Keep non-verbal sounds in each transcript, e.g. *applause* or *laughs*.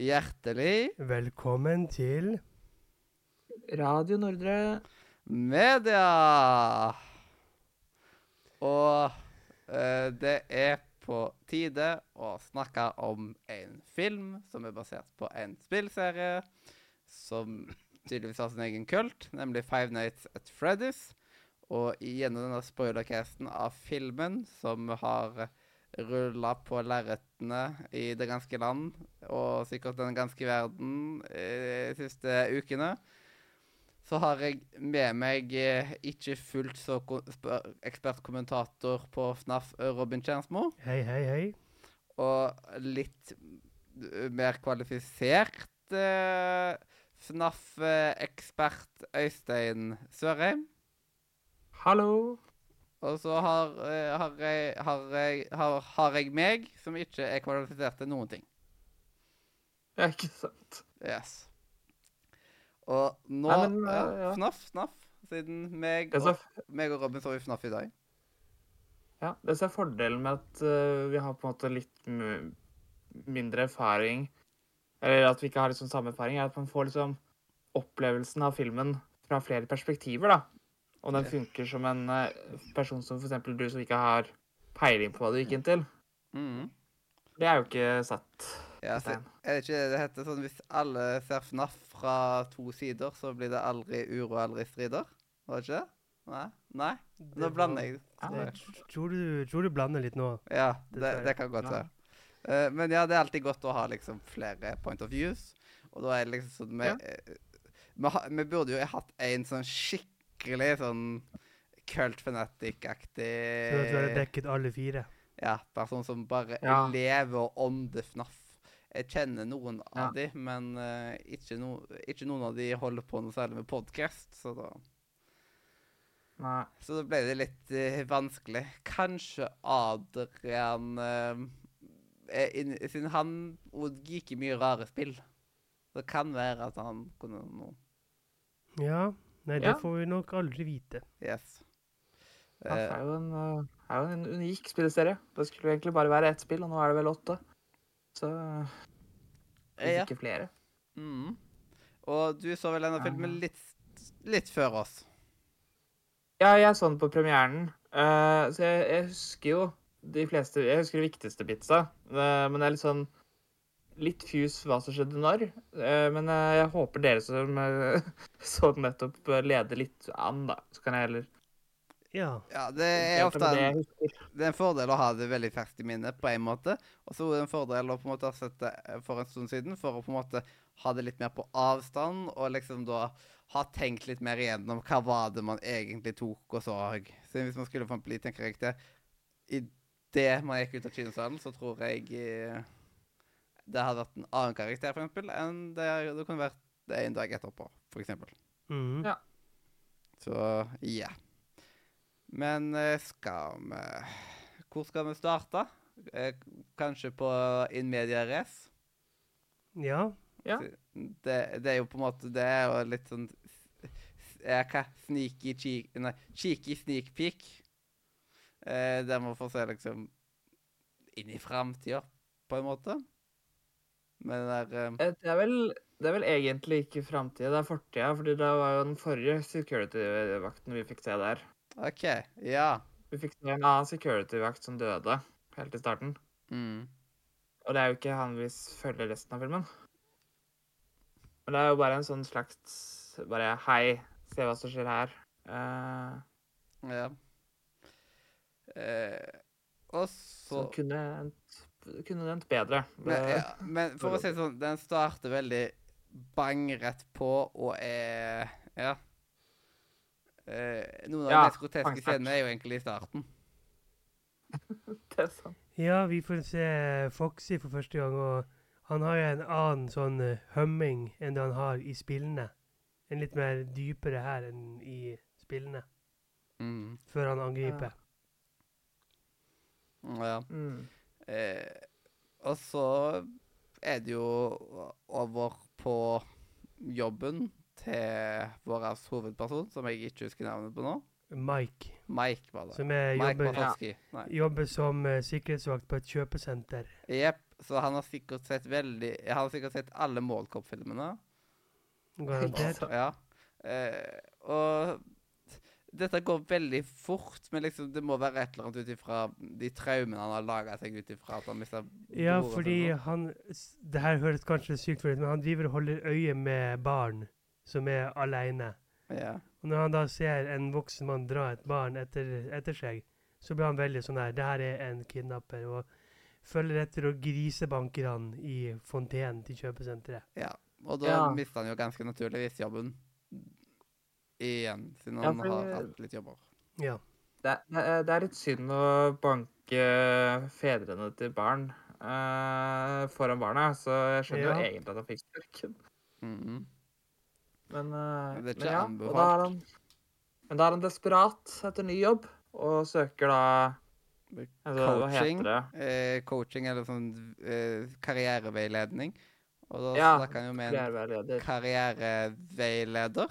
Hjertelig Velkommen til Radio Nordre. media! Og eh, det er på tide å snakke om en film som er basert på en spillserie som tydeligvis har sin egen kult, nemlig Five Nights at Freddy's. Og gjennom denne spoilercasten av filmen, som har rulla på lerretene i det ganske land, og sikkert den ganske verden eh, de siste ukene, så har jeg med meg eh, ikke fullt så ekspertkommentator på FNAF, Robin Kjernsmo, Hei, hei, hei. og litt eh, mer kvalifisert FNAF-ekspert Øystein Sørheim. Hallo. Og så har, eh, har, jeg, har, jeg, har, har jeg meg, som ikke er kvalifisert til noen ting. Ja, ikke sant. Yes. Og nå Nei, men, ja, eh, ja. FNAF, FNAF, siden meg og, meg og Robin så i FNAF i dag. ja, det som er fordelen med at uh, vi har på en måte litt mindre erfaring, eller at vi ikke har liksom samme erfaring, er at man får liksom opplevelsen av filmen fra flere perspektiver, da. Og den funker som en øh, person som eksempel du som ikke har peiling på hva du gikk inn til. Mhm. Det er jo ikke satt. Ja, så, er det ikke det heter sånn hvis alle ser FNAF fra to sider, så blir det aldri uro aldri strider? Var det ikke det? Nei? Nei? Nå blander jeg. Ja. Tror du, tror du blander litt nå. Ja, det, det kan godt Ja. være. Eh, men ja, det er alltid godt å ha liksom flere point of views. Og da er det liksom sånn Vi, Ja. eh, vi, vi burde jo hatt en sånn skikkelig sånn cult fanatic-aktig Så du har dekket alle fire. Ja, person som bare Ja. lever og ånder FNAF. Jeg kjenner noen Ja. av de, men uh, ikke, no, ikke noen av de holder på noe særlig med podkast, så da Nei. Så da ble det litt uh, vanskelig. Kanskje Adrian uh, in, Siden han gikk i mye rare spill, det kan være at han kunne noe. Ja. Nei, det Ja. får vi nok aldri vite. Yes. Det Eh, er jo en, øh, er jo en unik spilleserie. Det skulle egentlig bare være ett spill, og nå er det vel åtte. Så hvis ja. ikke flere. Mm. Og du så vel denne filmen litt, litt før oss. Ja, jeg så den på premieren, Uh, så jeg, jeg husker jo de fleste Jeg husker de viktigste bitsa, Uh, men det er litt sånn Litt fuse hva som skjedde når. eh, men eh, jeg håper dere som eh, *laughs* så den nettopp, leder litt an, da. Så kan jeg heller Ja. Ja, det er ofte en, det er en fordel å ha det veldig ferskt i minnet, på en måte. Og så er det en fordel å på en måte ha sett det for en stund siden, for å på en måte ha det litt mer på avstand, og liksom da ha tenkt litt mer igjennom hva var det man egentlig tok og så. Så hvis man skulle for eksempel tenke riktig I det man gikk ut av kinosalen, så tror jeg eh, det hadde vært en annen karakter, for eksempel, enn det, det kunne vært det en dag etterpå, for eksempel. Mhm. Ja. Så ja. Men eh, skal vi Hvor skal vi starte? Eh, Kanskje på In Media Race? Ja. Ja. Det, det er jo på en måte Det er jo litt sånn Hva? Sneaky cheek Nei, cheeky sneak peek. Eh, der man får se liksom inn i framtida, på en måte. Men det er, Eh, Det er vel, det er vel egentlig ikke framtida, det er fortida. fordi det var jo den forrige security-vakten vi fikk se der. OK. Ja. Vi fikk se en annen security-vakt som døde helt i starten. Mm. Og det er jo ikke han vi følger resten av filmen. Men det er jo bare en sånn slags Bare hei, se hva som skjer her. Uh, Ja. Eh, og så som kunne endt, kunne endt bedre. Men, ja, men for å si det sånn, den starter veldig bang rett på og er Ja. Eh, noen av Ja, de mest groteske scenene er jo egentlig i starten. *laughs* det er sant. Ja, vi får se Foxy for første gang, og han har jo en annen sånn eh, humming enn det han har i spillene. En litt mer dypere her enn i spillene, Mm. før han angriper. Ja. Mm. Eh, og så er det jo over på jobben til vår hovedperson, som jeg ikke husker navnet på nå. Mike. Mike var det. som er, Mike jobber, ja. Jobber som uh, sikkerhetsvakt på et kjøpesenter. Jepp. Så han har sikkert sett veldig Han har sikkert sett alle Målkopp-filmene. Garantert. *laughs* Ja. Eh, og dette går veldig fort, men liksom det må være et eller annet ut ifra de traumene han har laga seg ut ifra at han mista Ja, fordi han Det her høres kanskje sykt ut, men han driver og holder øye med barn som er aleine. Ja. Og når han da ser en voksen mann dra et barn etter, etter seg, så blir han veldig sånn her Det her er en kidnapper. Og følger etter og grisebanker han i fontenen til kjøpesenteret. ja. Og da Ja. mister han jo ganske naturligvis jobben igjen, siden Ja, han for- har hatt litt jobber. Ja. Det, det, er- det er litt synd å banke fedrene til barn uh, foran barna, så jeg skjønner Ja. jo egentlig at han fikk sparken. Mhm. Men, uh, Det er ikke men ja, anbefalt. og da er han, men da er han desperat etter ny jobb, og søker da altså, Hva Coaching. heter det? Eh, coaching eller sånn eh, karriereveiledning. Og da Ja, snakker han jo med en karriereveileder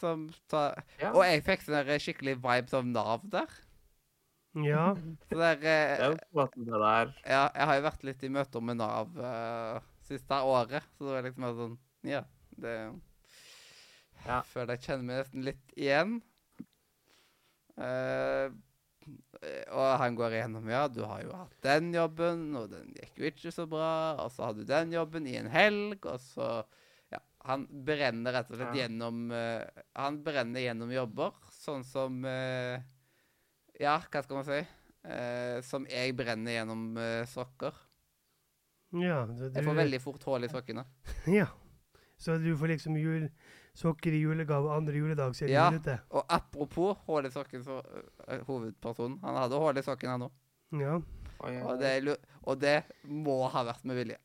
som tar Ja. Og jeg fikk sånne skikkelig vibes av Nav der. ja. Så der Det er eh, det der. Ja, jeg har jo vært litt i møter med Nav eh, siste året, så det var liksom sånn Ja, det Ja. Føler jeg kjenner meg nesten litt igjen. Eh, og han går igjennom Ja, du har jo hatt den jobben, og den gikk jo ikke så bra. Og så hadde du den jobben i en helg, og så han brenner rett og slett Ja. gjennom uh, Han brenner gjennom jobber, sånn som uh, Ja, hva skal man si? Uh, som jeg brenner gjennom sokker. ja. du, Jeg får veldig fort hull i sokkene. *laughs* ja. Så du får liksom jul, sokker i julegave andre juledag, så er det Ja. julete. Og apropos hull i sokken, så hovedpersonen Han hadde hull i sokken, han òg. Ja. Og, det og det må ha vært med vilje.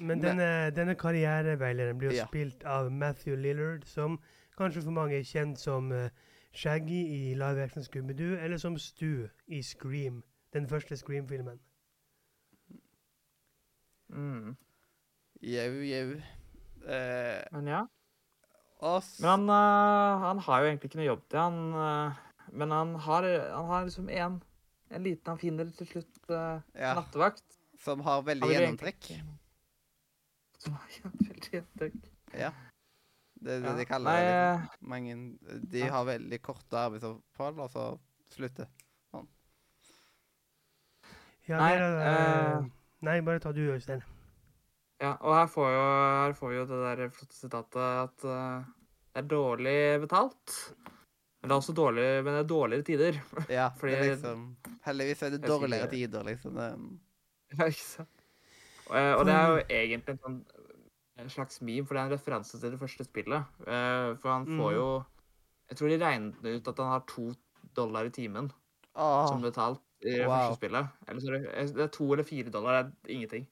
Men denne, denne karriereveilederen blir jo Ja. spilt av Matthew Lillard, som kanskje for mange er kjent som eh, Shaggy i live action Scooby-Doo, eller som Stu i Scream, den første Scream-filmen. Mm. Jau, jau. Eh, Men ja. Ass. Men han, uh, han har jo egentlig ikke noe jobb til han. Uh, men han har, han har liksom en, en liten han finner til slutt. Uh, Ja. Nattevakt. som har veldig gjennomtrekk. egentlig- Veldig. Ja. Det er det Ja. de kaller Nei, det. eh, Liksom. Mange, de ja. har veldig korte arbeidsopphold, og så slutter. Ja, Nei, det eh, nei, bare ta du, Øystein. Ja, og her får, jo, her får vi jo det der flotte sitatet at uh, det er dårlig betalt. Men det er også dårlig, men det er dårligere tider. *laughs* Ja, Fordi- det er liksom Heldigvis er det dårligere tider, liksom. *laughs* Ja, ikke sant? Og, eh, og det er jo egentlig en, sånn, en slags meme, for det er en referanse til det første spillet. Eh, for han får Mhm. jo Jeg tror de regnet ut at han har to dollar i timen Åh, som betalt i det Wow. første spillet. Eller så er det, er to eller fire dollar, det er ingenting.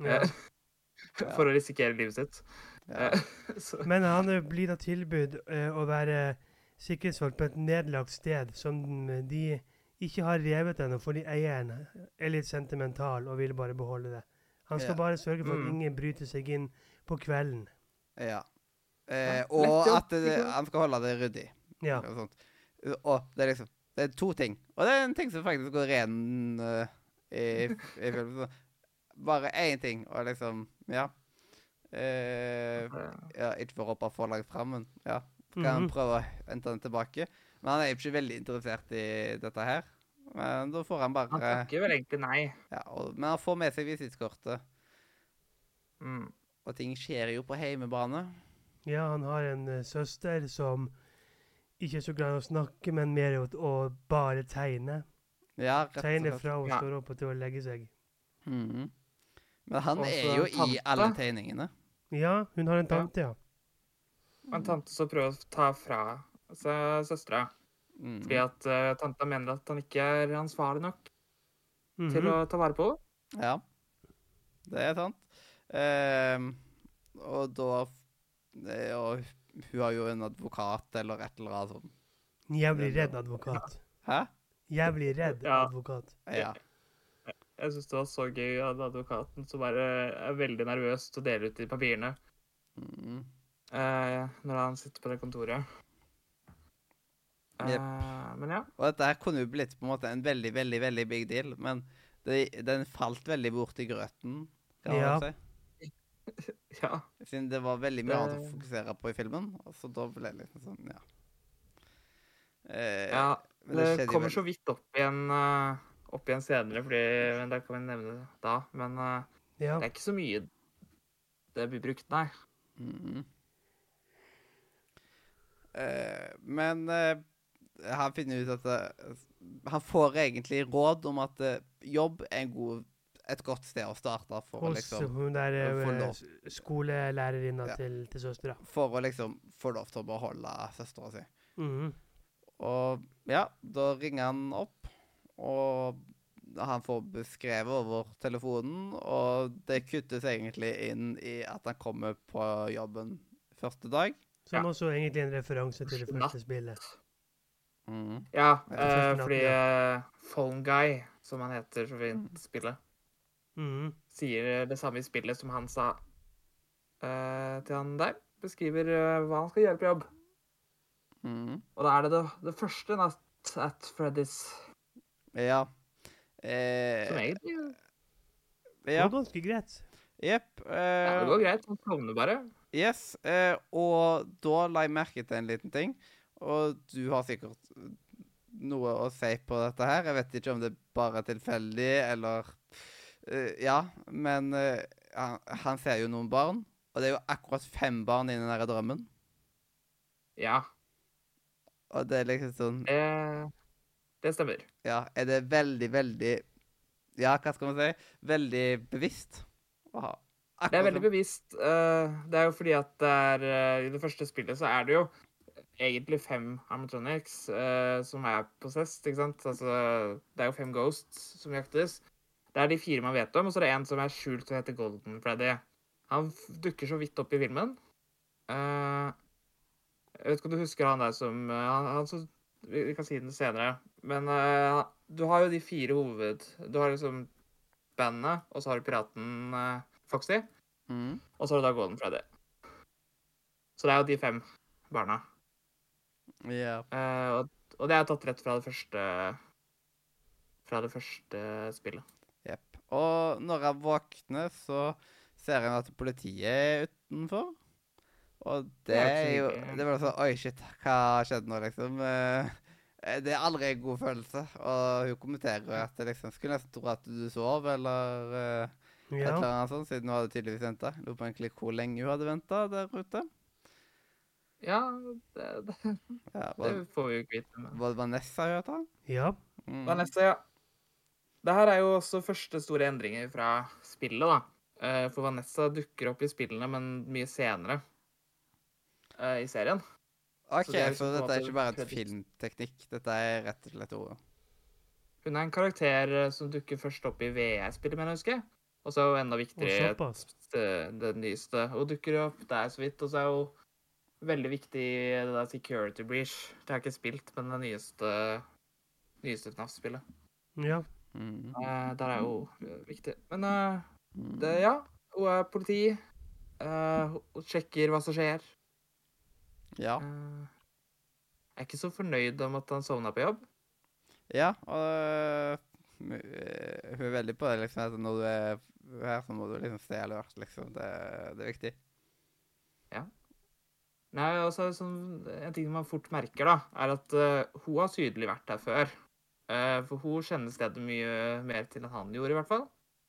Ja. Eh, *laughs* For å risikere livet sitt. ja. Eh, *laughs* Men han eh, blir da tilbudt eh, å være sikkerhetsfolk på et nedlagt sted som de ikke har revet ennå, fordi eieren er litt sentimental og vil bare beholde det. Han skal Ja. bare sørge for at Mm. ingen bryter seg inn på kvelden. ja. Eh, og at det, han skal holde det ryddig. Ja. Og, sånt. og det er liksom Det er to ting. Og det er en ting som faktisk går ren uh, i, i *laughs* filmen. Bare én ting, og liksom Ja. Eh, ja ikke for å hoppe for langt fram, men ja. Kan han Mhm. prøve å hente den tilbake. Men han er jo ikke veldig interessert i dette her. Men da får han bare han takker vel egentlig nei. ja, og, Men han får med seg visittkortet, Mm. Og ting skjer jo på heimebane. Ja, han har en uh, søster som ikke er så glad i å snakke, men mer i å, å bare tegne. Ja, rett og Tegne fra hun Ja. står opp og til å legge seg. Mhm. Men han Også er jo tante. i alle tegningene. Ja, hun har en tante, ja. ja. en tante som prøver å ta fra seg søstera. Mm. Fordi at uh, tanta mener at han ikke er ansvarlig nok til Mhm. å ta vare på henne. Ja, det er sant. Ehm, og da eh, Og hun har jo en advokat eller et eller annet sånt. Jævlig redd advokat. Hæ? Jævlig redd Ja. advokat. Ja. Jeg syns det var så gøy at advokaten som bare er veldig nervøs til å dele ut de papirene mm. eh, når han sitter på det kontoret. Eh, men ja. Og dette her kunne jo blitt på en måte en veldig, veldig veldig big deal, men det, den falt veldig bort i grøten, kan Ja. man si. *laughs* ja. Siden det var veldig mye annet å fokusere på i filmen. Og så da ble det liksom sånn, ja. Eh, ja. men Det, skjedde kommer så vidt opp igjen, uh, opp igjen senere, fordi, men det kan vi nevne da. Men uh, Ja. det er ikke så mye det blir brukt, nei. Mhm. Eh, men eh, han finner ut at det, Han får egentlig råd om at eh, jobb er en god, et godt sted å starte for å Hos liksom hun der eh, lov. skolelærerinna Ja. til, til søstera. For å liksom få lov til å beholde søstera si. Mhm. Og ja, da ringer han opp, og han får beskrevet over telefonen, og det kuttes egentlig inn i at han kommer på jobben første dag. Som Ja. også egentlig en referanse til det første spillet. Mm. Ja, eh, fordi uh, Phone Guy, som han heter så fint i spillet, Mhm. sier det samme i spillet som han sa uh, til han der. Beskriver uh, hva han skal gjøre på jobb. Mm. Og da er det det, det første natt at Freddy's, Ja. som Eh, egentlig Det ja. var ganske greit. Jepp. Ja, det Eh, går greit. Han sovner bare. yes. Eh, og da la jeg merke til en liten ting, og du har sikkert noe å si på dette her. Jeg vet ikke om det bare er tilfeldig, eller eh, Ja, men uh, han, ser jo noen barn, og det er jo akkurat fem barn i den der drømmen. Ja, Og det er liksom sånn det, det stemmer. Ja, er det veldig, veldig Ja, hva skal man si? Veldig bevisst å ha Det er veldig bevisst. Uh, det er jo fordi at det er, eh, i det første spillet så er det jo egentlig fem animatronics eh, som er possessed, ikke sant? Altså, det er jo fem ghosts som jaktes. Det er de fire man vet om, og så er det en som er skjult og heter Golden Freddy. Han dukker så vidt opp i filmen. Uh, jeg vet ikke om du husker han der som uh, han, han som, vi, kan si den senere. Men uh, du har jo de fire hoved... Du har liksom bandet, og så har du piraten Foxy. mm. Og så har du da Golden Freddy. Så det er jo de fem barna. Yeah. Og, og det er tatt rett fra det første Fra det første spillet. Og når jeg våkner, så ser jeg at politiet er utenfor. Og det er jo. Det var sånn Oi, shit, hva skjedde nå, liksom? Eh, Det er aldri en god følelse. Og hun kommenterer at jeg liksom skulle nesten tro at du sov, eller ja. et eller annet sånt, siden hun hadde tydeligvis venta. Lurer på egentlig hvor lenge hun hadde venta der ute. Ja, det, det, *laughs* Ja, det får vi jo ikke vite. Var det Vanessa hun het? ja. Mm. Vanessa, ja. Det her er jo også første store endringer fra spillet, da. Eh, For Vanessa dukker opp i spillene, men mye senere eh, i serien. OK, Så det er så, liksom en dette er ikke bare et filmteknikk. Dette er rett og slett ordet. Hun er en karakter eh, som dukker først opp i VR-spillet, mener jeg å huske. Og så er hun enda viktigere det, det nyeste. Hun dukker opp der så vidt. Og så er hun veldig viktig i det der Security Breach. Det har jeg ikke spilt, men det nyeste, nyeste FNAF-spillet. Ja. Mm. Uh, der er eh, viktig. Men uh, det, ja, hun er politi. Uh, hun sjekker hva som skjer. Ja. Eh, jeg er ikke så fornøyd om at han sovna på jobb. Ja, og hun er veldig på det, liksom, at når du er her, så må du liksom stay alert, liksom. Det, det er viktig. Nei, altså, sånn, En ting man fort merker, da, er at uh, hun har tydelig vært her før. Eh, for hun kjenner stedet mye mer til enn han gjorde, i hvert fall.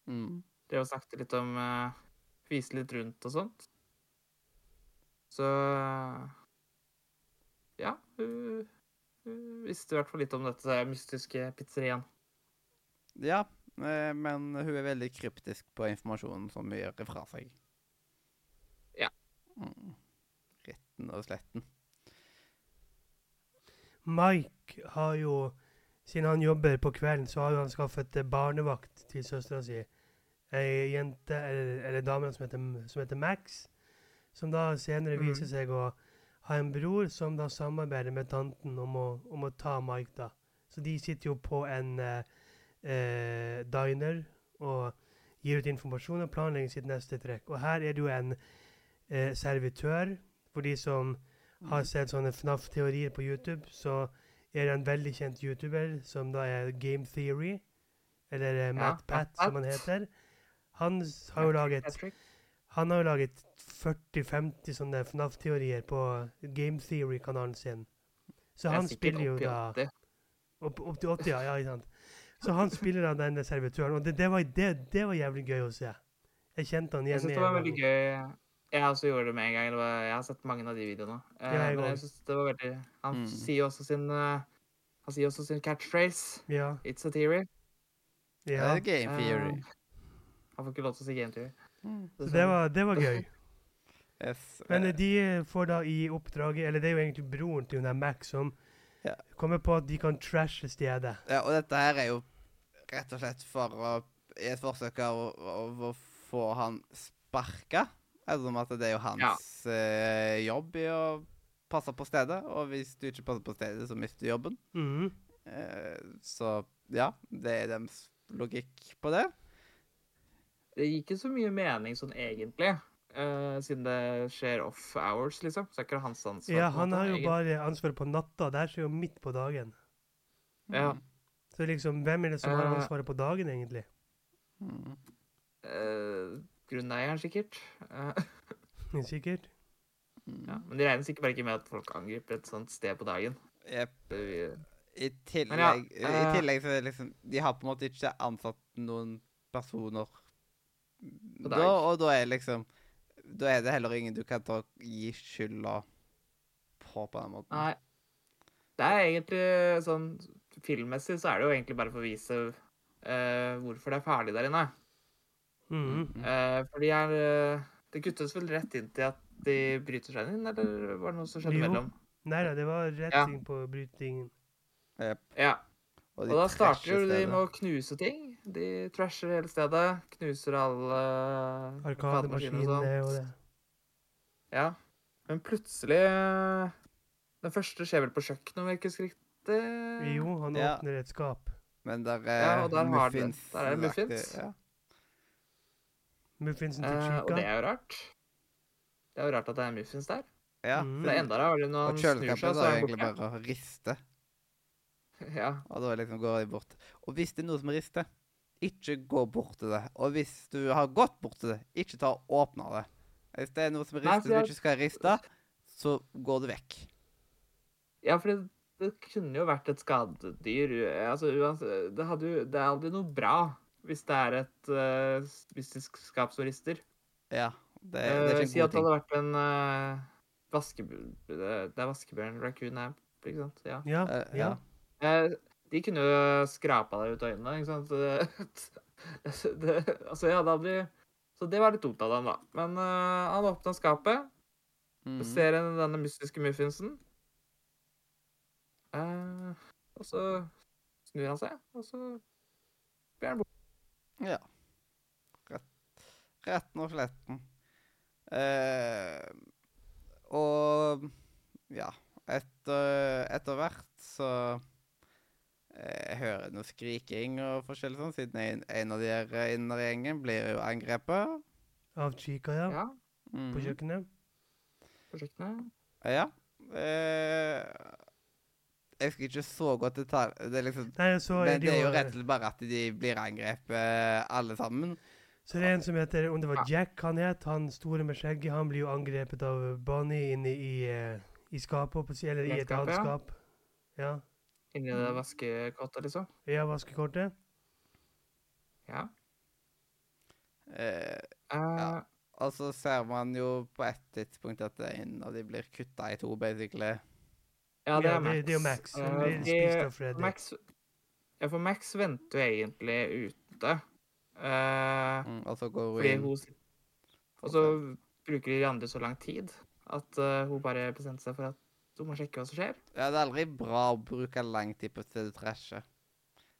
Mm. Drev og snakket litt om uh, vise litt rundt og sånt. Så Ja, hun, hun visste i hvert fall litt om dette mystiske pizzeriaen. Ja, men hun er veldig kryptisk på informasjonen som hun gjør fra seg. Ja. Mm. Retten og sletten. Mike har jo Siden han jobber på kvelden, så har han skaffet eh, barnevakt til søstera si. Ei jente, eller, eller dame som heter, som heter Max. Som da senere mm. viser seg å ha en bror som da samarbeider med tanten om å, om å ta Mike, da. Så de sitter jo på en eh, eh, diner og gir ut informasjon og planlegger sitt neste trekk. Og her er det jo en eh, servitør. For de som har sett sånne FNAF-teorier på YouTube, så er en veldig kjent YouTuber som da er Game Theory, eller ja, Matt Pat, som han heter. Han har jo laget Han har jo laget 40-50 sånne FNAF-teorier på Game Theory-kanalen sin. Så han spiller jo da 80. opp, opp til 80, ja, ja, ikke sant. Så han spiller da denne servitøren, og det, det, var, det, det var jævlig gøy å se. Jeg kjente han Jeg igjen syns synes det var veldig gøy. Jeg også gjorde det med en gang. Det var, jeg har sett mange av de videoene. Eh, Ja, jeg men jeg synes det var veldig Han Mm. sier også sin uh, Han sier også sin catchphrase. Ja, It's a theory. Ja. Uh, game theory. Uh, han får ikke lov til å si game theory. Mm. Det var, det var gøy. *laughs* Yes. Men eh, eh, de eh, får da i oppdraget, eller det er jo egentlig broren til hun der Max som Ja. kommer på at de kan trashe stedet. Ja, og dette her er jo rett og slett for å I et forsøk av å, å, å få han sparka. Ettersom at det er jo hans eh, jobb i å passe på stedet. Og hvis du ikke passer på stedet, så mister du jobben. Mhm. Uh, så ja, det er deres logikk på det. Det gir ikke så mye mening sånn egentlig. Uh, siden det skjer off hours, liksom. Så er ikke det hans ansvar. Ja, han har jo bare ansvar på natta. Det her skjer jo midt på dagen. Ja. Mm. Så liksom, hvem er det som har ansvaret på dagen, egentlig? Mm. Grunneieren, sikkert. Eh, *laughs* Sikkert. Ja. Men de regner sikkert bare ikke med at folk angriper et sånt sted på dagen. Yep. I tillegg, ja, I eh, tillegg så er det liksom De har på en måte ikke ansatt noen personer da, dag. og da er liksom Da er det heller ingen du kan ta gi skylda på på den måten. Nei. Det er egentlig sånn Filmmessig så er det jo egentlig bare for å vise uh, hvorfor det er ferdig der inne. Mm. Eh, for de er eh, Det kuttes vel rett inn til at de bryter seg inn, eller var det noe som skjedde Jo. mellom? Nei da, det var rett Ja. inn på brytingen. Ja. Og, Og da starter jo de med å knuse ting. De trasher hele stedet. Knuser alle arkademaskiner og sånt. Og det. Ja. Men plutselig eh, Den første skjer vel på kjøkkenet, om jeg ikke husker riktig? Jo, han Ja. åpner et skap. Men der er Ja, og der har muffins. der er det muffins. Ja. Muffinsen til Eh, og det er jo rart. Det er jo rart at det er muffins der. ja. Mm. Det er enda rarere når Og han snur seg, Og kjøleskapet er egentlig bare å riste. *laughs* Ja. Og da liksom går de bort. Og hvis det er noe som rister, ikke gå bort til det. Og hvis du har gått bort til det, ikke ta og åpne det. Hvis det er noe som Nei, rister jeg- du ikke skal riste, så går det vekk. Ja, for det, det kunne jo vært et skadedyr. Altså, uansett, det, hadde jo, det er aldri noe bra hvis det er et uh, mystisk skap som rister. Ja. Det, det Eh, er ikke si en at god det hadde vært en uh, vaskebjørn Det er vaskebjørn raccoon er, ikke sant? Ja. Ja, Eh, ja. Uh, de kunne jo skrapa deg ut av øynene, ikke sant? Det, *laughs* det, altså, ja, hadde blir Så det var litt dumt av dem, da. Men han åpna skapet, mm. ser en- denne mystiske muffinsen. Eh, og så snur han seg, og så blir han borte. Ja. Rett, retten og sletten. Eh, og ja, etter, etter hvert så eh, Jeg hører noe skriking og forskjellig sånn, siden en, en av de her eh, inne gjengen blir jo angrepet. Av chica, ja. Ja, Mm. På kjøkkenet. på kjøkkenet. Ja. Eh, jeg skal ikke så godt detalj... Det liksom Nei, så er men det det er jo rett og slett bare at de blir angrepet alle sammen. Så det er en som heter Om det var Jack han het, han store med skjegget, han blir jo angrepet av Bonnie inne i, eh, i skapet, eller i et annet ja. skap. Ja. Inni det vaskekortet, liksom. Ja, vaskekortet. Ja. Eh, ja. Og så ser man jo på et tidspunkt at en av de blir kutta i to, basically. Ja, det er Max. det- det er Max. De- spist av Freddy. Max, ja, for Max venter jo egentlig ute. Uh, Mm, og så går hun inn. hun Og så bruker de andre så lang tid at uh, hun bare bestemte seg for at hun må sjekke hva som skjer. Ja, det er aldri bra å bruke lang tid på et sted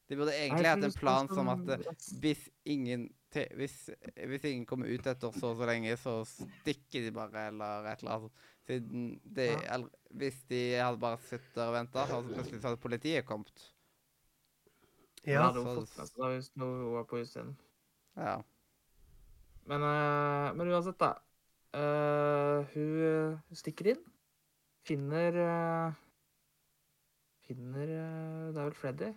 du trasher. De burde egentlig hatt en plan som sånn- at eh, hvis ingen hvis, hvis ingen kommer ut etter så og så lenge, så stikker de bare, eller et eller annet. Siden de, eller, Hvis de hadde bare sittet der og venta, så hadde plutselig så hadde politiet kommet. Da Ja. hadde hun så- fått med seg hvis hun var på utsiden. Ja. Men, uh, men uansett, da. Uh, hun stikker inn. Finner uh, finner eh, Det er vel Freddy.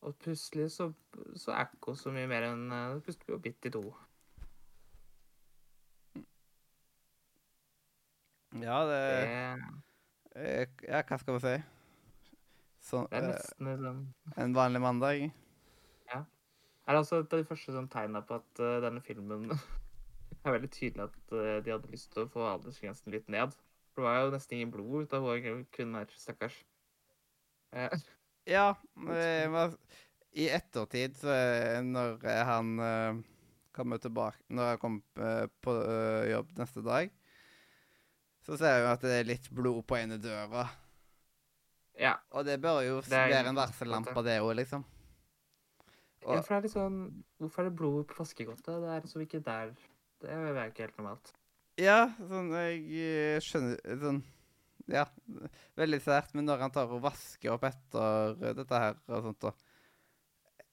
Og plutselig så, så er ikke så mye mer enn eh, Plutselig blir bitt i to. Ja, det Det, eh, Ja, hva skal vi si? Sånn det er eh, nesten liksom en vanlig mandag. Ja. Det er altså et av de første sånn tegna på at uh, denne filmen *laughs* er veldig tydelig at uh, de hadde lyst til å få aldersgrensen litt ned. For det var jo nesten ingen blod ut av hun kvinnen her, stakkars. Eh, Ja, eh, i ettertid, eh, når eh, han kommer tilbake Når han kommer på jobb neste dag, så ser vi at det er litt blod på ene døra. ja. Og det bør jo være en varsellampe, det òg, liksom. ja, for det er sånn Hvorfor er det blod på vaskegodtet? Det er liksom ikke der. Det er jo ikke helt normalt. ja, sånn Jeg skjønner Sånn Ja, veldig sært, men når han tar og vasker opp etter eh, dette her og sånt, og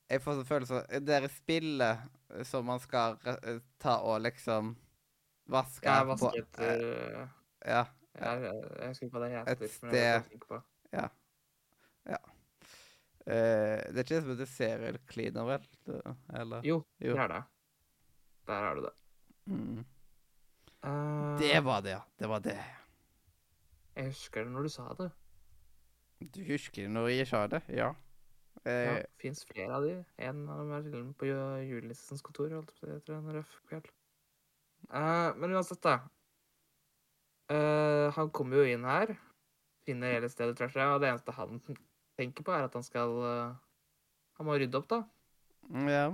Jeg får sånn følelse Det er spillet som man skal eh, ta og liksom vaske har på vasket eh, eh, Ja. jeg, jeg husker ikke hva det heter. Et sted- Ja. ja. Eh, det er ikke det som heter serial cleaner, vel? Eller? Jo, Jo. det er det. Der har du det. Mm. Uh, Det var det, ja. Det var det. Jeg husker det når du sa det. Du husker det når jeg sa det? Ja. Ja, Eh, det fins flere av de. En av dem er på ju- julenissens kontor. Holdt på det, etter en røff kveld. Eh, men uansett, da. Uh, han kommer jo inn her, finner hele stedet trashet, og det eneste han tenker på, er at han skal uh, Han må rydde opp, da. ja.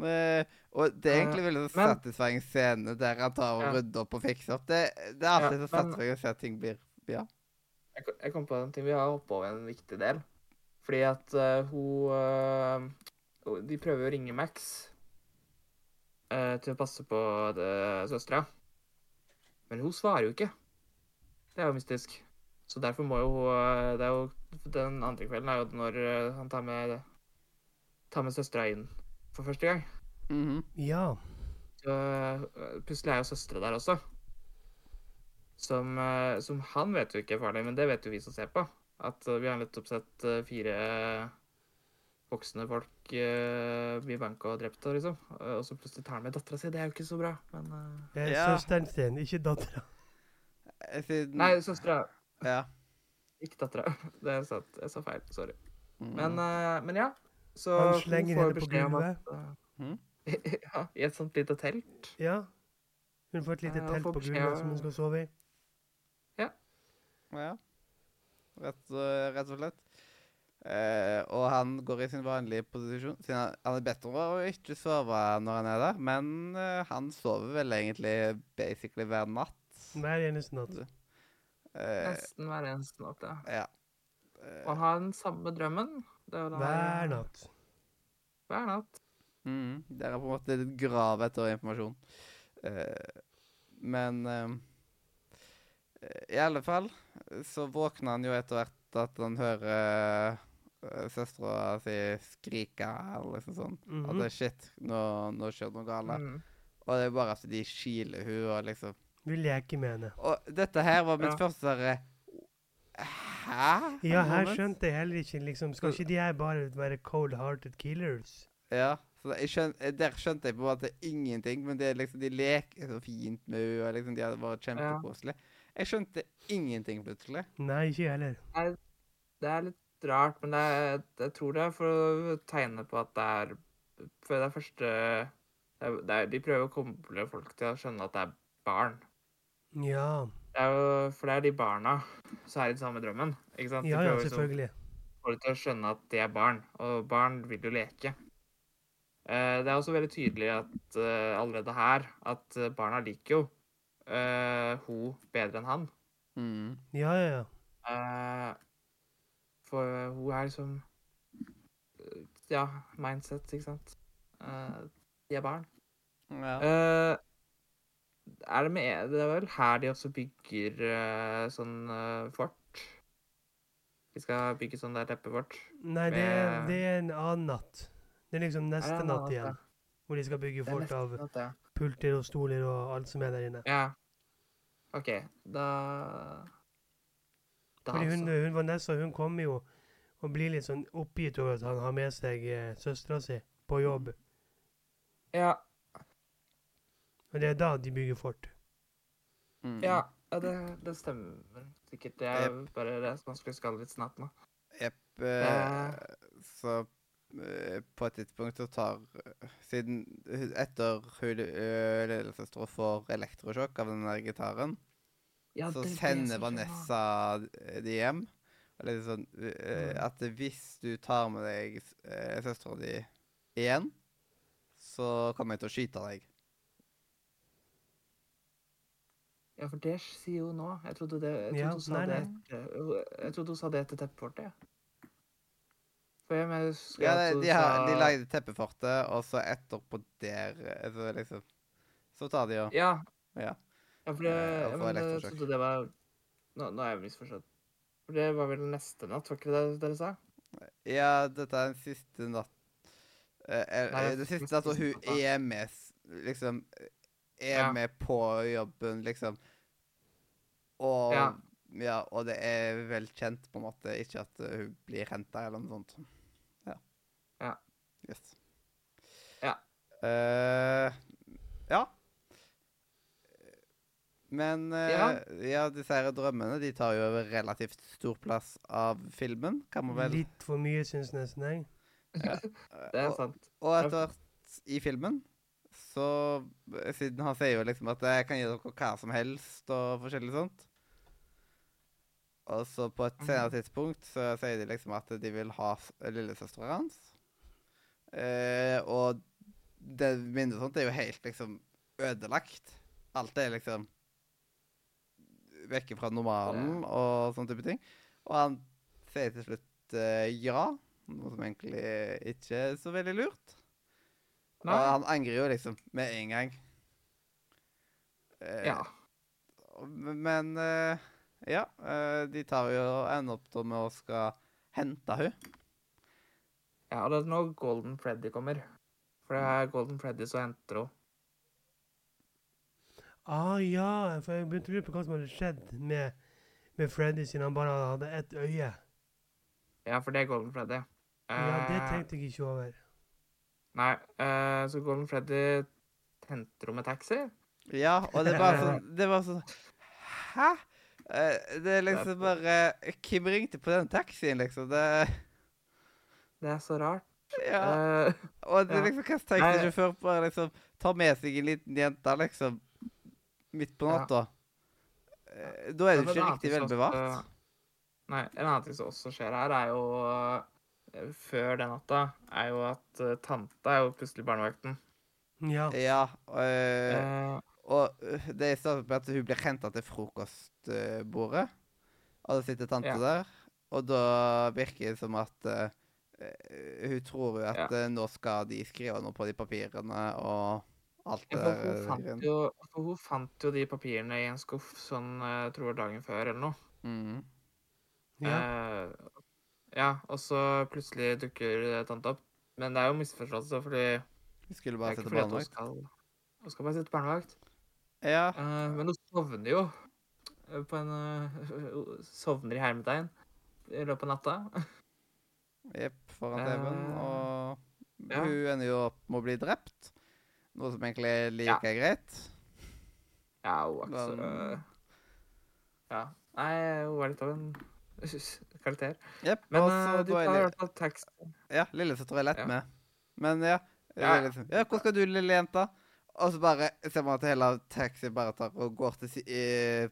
Uh, og det er egentlig veldig satisfying scene der han tar og Ja. rydder opp og fikser opp. Det, det er alltid Ja, så satisfying å se at ting blir Ja. Jeg, jeg kom på en ting. Vi har hoppa over en viktig del. Fordi at uh, hun uh, De prøver å ringe Max uh, til å passe på søstera. Men hun svarer jo ikke. Det er jo mystisk. Så derfor må jo hun Det er jo Den andre kvelden er jo når han tar med tar med søstera inn for første gang. Mhm. Ja. Så plutselig er jo søstera der også. Som, eh, som han vet jo ikke er farlig, men det vet jo vi som ser på. At eh, vi har nettopp sett eh, fire voksne folk uh, bli banka og drept, liksom. Og så plutselig tar han med dattera si. Det er jo ikke så bra, men uh... Ja. søsteren sin, ikke dattera. Nei, søstera. Ja. Ikke dattera. *laughs* Det er sant. Jeg sa feil. Sorry. Mm. Men, uh, men ja. Så Han slenger henne på gulvet. at, eh, Mhm. *laughs* Ja, i et sånt lite telt. Ja. Hun får et lite Ja, telt på gulvet som hun skal sove i. Ja. Rett, og- rett og slett. Eh, og han går i sin vanlige posisjon. Siden han han er bedt om å ikke sove når han er der, men eh, han sover vel egentlig basically hver natt. Hver eneste natt. Eh, Nesten hver eneste natt, ja. ja. Eh, Og han har den samme drømmen. Er Hver natt. Hver natt. mm, det er på en måte litt grav etter informasjon. Eh, men eh, i alle fall så våkner han jo etter hvert at han hører uh, søstera si skrike eller liksom sånn. At Mhm. det er shit, nå, nå skjer det noe galt. Mm. Og det er bare at de kiler hun og liksom Vi leker med henne. Og dette her var mitt Ja. første sånn Hæ? Ja, her skjønte jeg heller ikke liksom Skal ikke de her bare være cold-hearted killers? Ja. Så jeg skjøn, eh, der skjønte jeg på en måte ingenting, men det er liksom, de leker så fint med henne, og liksom, de hadde vært kjempekoselig. Jeg skjønte ingenting plutselig. Nei, ikke jeg heller. Det er litt rart, men det er, jeg tror det er for å tegne på at det er For det er første det er, det er, De prøver å koble folk til å skjønne at det er barn. Ja. Det er jo, for det er de barna som er i den samme drømmen. ikke sant? De Ja, ja, liksom selvfølgelig. dem til å skjønne at de er barn, og barn vil jo leke. Eh, det er også veldig tydelig at eh, allerede her at eh, barna liker jo uh, hun bedre enn han. Mm. Ja, ja, ja. Uh, for hun er liksom Ja, mindset, ikke sant. Uh, de er barn. Ja. Uh, er det med Det er vel her de også bygger uh, sånn fort? De skal bygge sånn der teppefort. Nei, det, Med- det er en annen natt. Det er liksom neste Ja, natt igjen. Hvor de skal bygge fort av natt, ja. pulter og stoler og alt som er der inne. Ja. OK, da da, Fordi hun, altså. hun Vanessa hun kommer jo og blir litt sånn oppgitt over at han har med seg eh, søstera si på jobb. Ja, Og det er da de bygger fort. Mm. ja, ja det, det stemmer sikkert. Det er jo bare det som man skulle skalle litt snart nå. Jepp. Eh, så eh, på et tidspunkt så tar eh, Siden etter eh, får elektrosjokk av den der gitaren, Ja, så det er det sender. Vanessa de hjem. Eller er sånn eh, Mm. at hvis du tar med deg søstera di igjen, så kommer jeg til å skyte deg. Ja, for det sier hun nå. Jeg trodde, det, jeg trodde, Ja, hun, sa nei, det nei. etter, jeg trodde hun sa det etter teppefortet. Ja. For jeg mener, husker Ja, de, de, har, de lagde teppefortet, og så etterpå der eh, Så liksom Så tar de og Ja. Ja. ja for det, Eh, men jeg trodde det var Nå, nå er jeg misforstått. For det var vel neste natt, var ikke det dere sa? Ja, dette er den siste natt eh, er, Nei, det er siste natt, og hun natta. er med Liksom Er Ja. med på jobben, liksom. Og Ja. ja, og det er vel kjent, på en måte. Ikke at eh, hun blir henta eller noe sånt. Ja. Ja. Yes. Ja. Uh, ja. Men uh, Ja. ja, disse her drømmene de tar jo relativt stor plass av filmen, kan man vel Litt for mye, syns nesten jeg. *laughs* Det er sant. og etter hvert i filmen så Siden han sier jo liksom at jeg kan gi dere hva som helst og forskjellig sånt. Og så på et senere tidspunkt så sier de liksom at de vil ha lillesøstera hans. Eh, og det minnet og sånt er jo helt liksom ødelagt. Alt er liksom vekke fra normalen og sånne type ting. Og han sier til slutt uh, ja, noe som egentlig ikke er så veldig lurt. Nei? Og han angrer jo liksom med en gang. Uh, Ja. Men uh, ja, de tar jo ender opp med å skal hente hun. Ja, det er nå Golden Freddy kommer. For det er Golden Freddy som henter henne. Ah, ja, for jeg begynte å lure på hva som hadde skjedd med, med Freddy siden han bare hadde ett øye. Ja, for det er Golden Freddy. Ja, det Eh, tenkte jeg ikke over. Nei, uh, så Golden Freddy henter henne med taxi. Ja, og det var sånn *laughs* Det var sånn Hæ? Uh, det er liksom bare Kim ringte på den taxien, liksom. Det Det er så rart. Ja. Uh, Og det liksom hva taxisjåfør på? liksom ta med seg en liten jente, liksom, midt på natta. Ja. Da er du ikke riktig vel bevart. også- Nei, en annen ting som også skjer her, er jo eh, Før den natta, er jo at uh, tante er jo plutselig barnevakten. Ja. Ja, eh, uh, og eh, det er med at hun blir henta til frokostbordet. Og det sitter tante Ja. der. Og da virker det som at eh, eh, hun tror jo at Ja. eh, nå skal de skrive noe på de papirene og alt ja, det for hun, fant jo, for hun fant jo de papirene i en skuff sånn, jeg tror dagen før eller noe. Mhm. ja. Eh, ja, og så plutselig dukker tante opp. Men det er jo misforståelse, fordi Hun skulle bare sitte at hun skal Hun skal bare sitte barnevakt. Ja. Eh, men hun sovner jo eh, på en eh, *laughs* Sovner i hermetegn i løpet av natta. Jepp, foran Eh, TV-en. Og ja. hun ender jo opp med å bli drept. Noe som egentlig like Ja. greit. Ja, hun er ikke så Ja. Nei, hun var litt av en *laughs* karakter. Yep, Men også, eh, er tar i hvert fall tekst Ja, lillesøster er lett Ja. med. Men ja. Ja, ja, hvor skal du, lille jenta? Og så bare ser man at hele taxien bare tar og går til si i,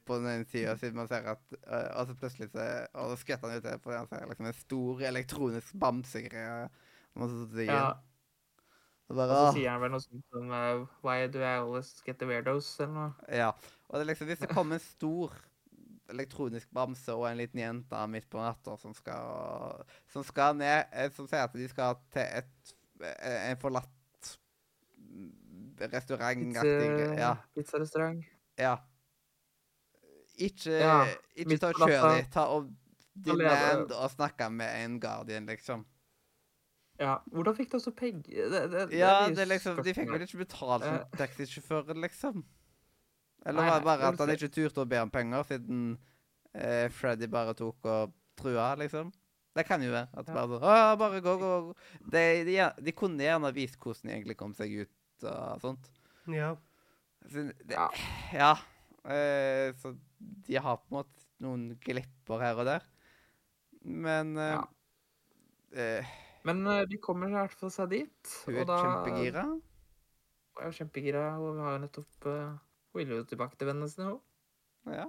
på den ene sida, siden man ser at eh, Og så plutselig så Og så skvetter han ut fordi han ser liksom en stor elektronisk bamsegreie. Ja, Og bare, og så sier han vel noe sånt som uh, Why do I always get the weirdos? Eller noe. Ja. Og det er liksom, hvis det kommer en stor elektronisk bamse og en liten jente midt på natta som skal, som skal ned eh, Som sier at de skal til et, en forlatt restaurantaktig Pizza, Ja. Pizzarestaurant. ja. Ikke, Ja, ikke ta dem. Ta og demand og snakke med en guardian, liksom. Ja, hvordan fikk de også penger? Det, det, det Ja, det er liksom, de fikk vel ikke betalt som taxisjåføren, liksom? Eller Nei, var det bare at han ikke turte å be om penger, siden eh, Freddy bare tok og trua, liksom. Det kan jo være. At Ja. bare så, Å, bare gå, gå, gå. De, de, de kunne gjerne vist hvordan de egentlig kom seg ut og sånt. Ja. Så det, Ja. Eh, så de har på en måte noen glipper her og der. Men eh, Ja. eh, Men de kommer i hvert fall seg dit. hun er og da kjempegira. Hun er kjempegira, og vi har jo nettopp uh, Hun vil jo tilbake til vennene sine, hun. Ja.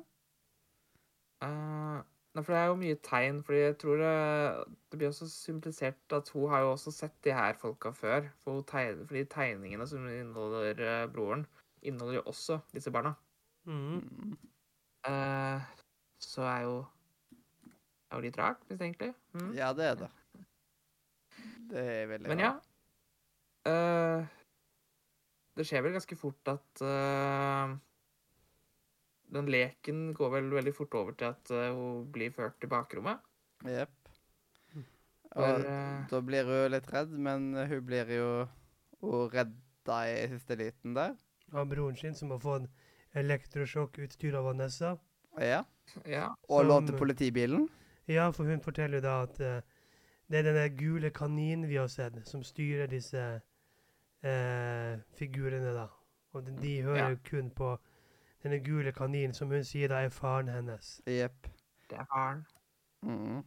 Eh, nei, for det er jo mye tegn, fordi jeg tror det, det blir også symbolisert at hun har jo også sett de her folka før. For tegner, fordi tegningene som inneholder eh, broren, inneholder jo også disse barna. Mm. Uh, så er jo er jo litt rart, mistenkelig. Mm. ja, det er det. Det er veldig Men ja. Uh, det skjer vel ganske fort at eh, Den leken går vel veldig fort over til at eh, hun blir ført til bakrommet. Jepp. For, Og eh, da blir hun litt redd, men hun blir jo hun redda i siste liten der. Av broren sin, som har fått elektrosjokkutstyr av Vanessa. Ja. ja. Og lånte politibilen. Ja, for hun forteller jo da at uh, det er denne gule kaninen vi har sett, som styrer disse uh, figurene, da. Og de, de hører Ja. kun på denne gule kaninen, som hun sier da er faren hennes. Jepp. Det er faren. Mhm.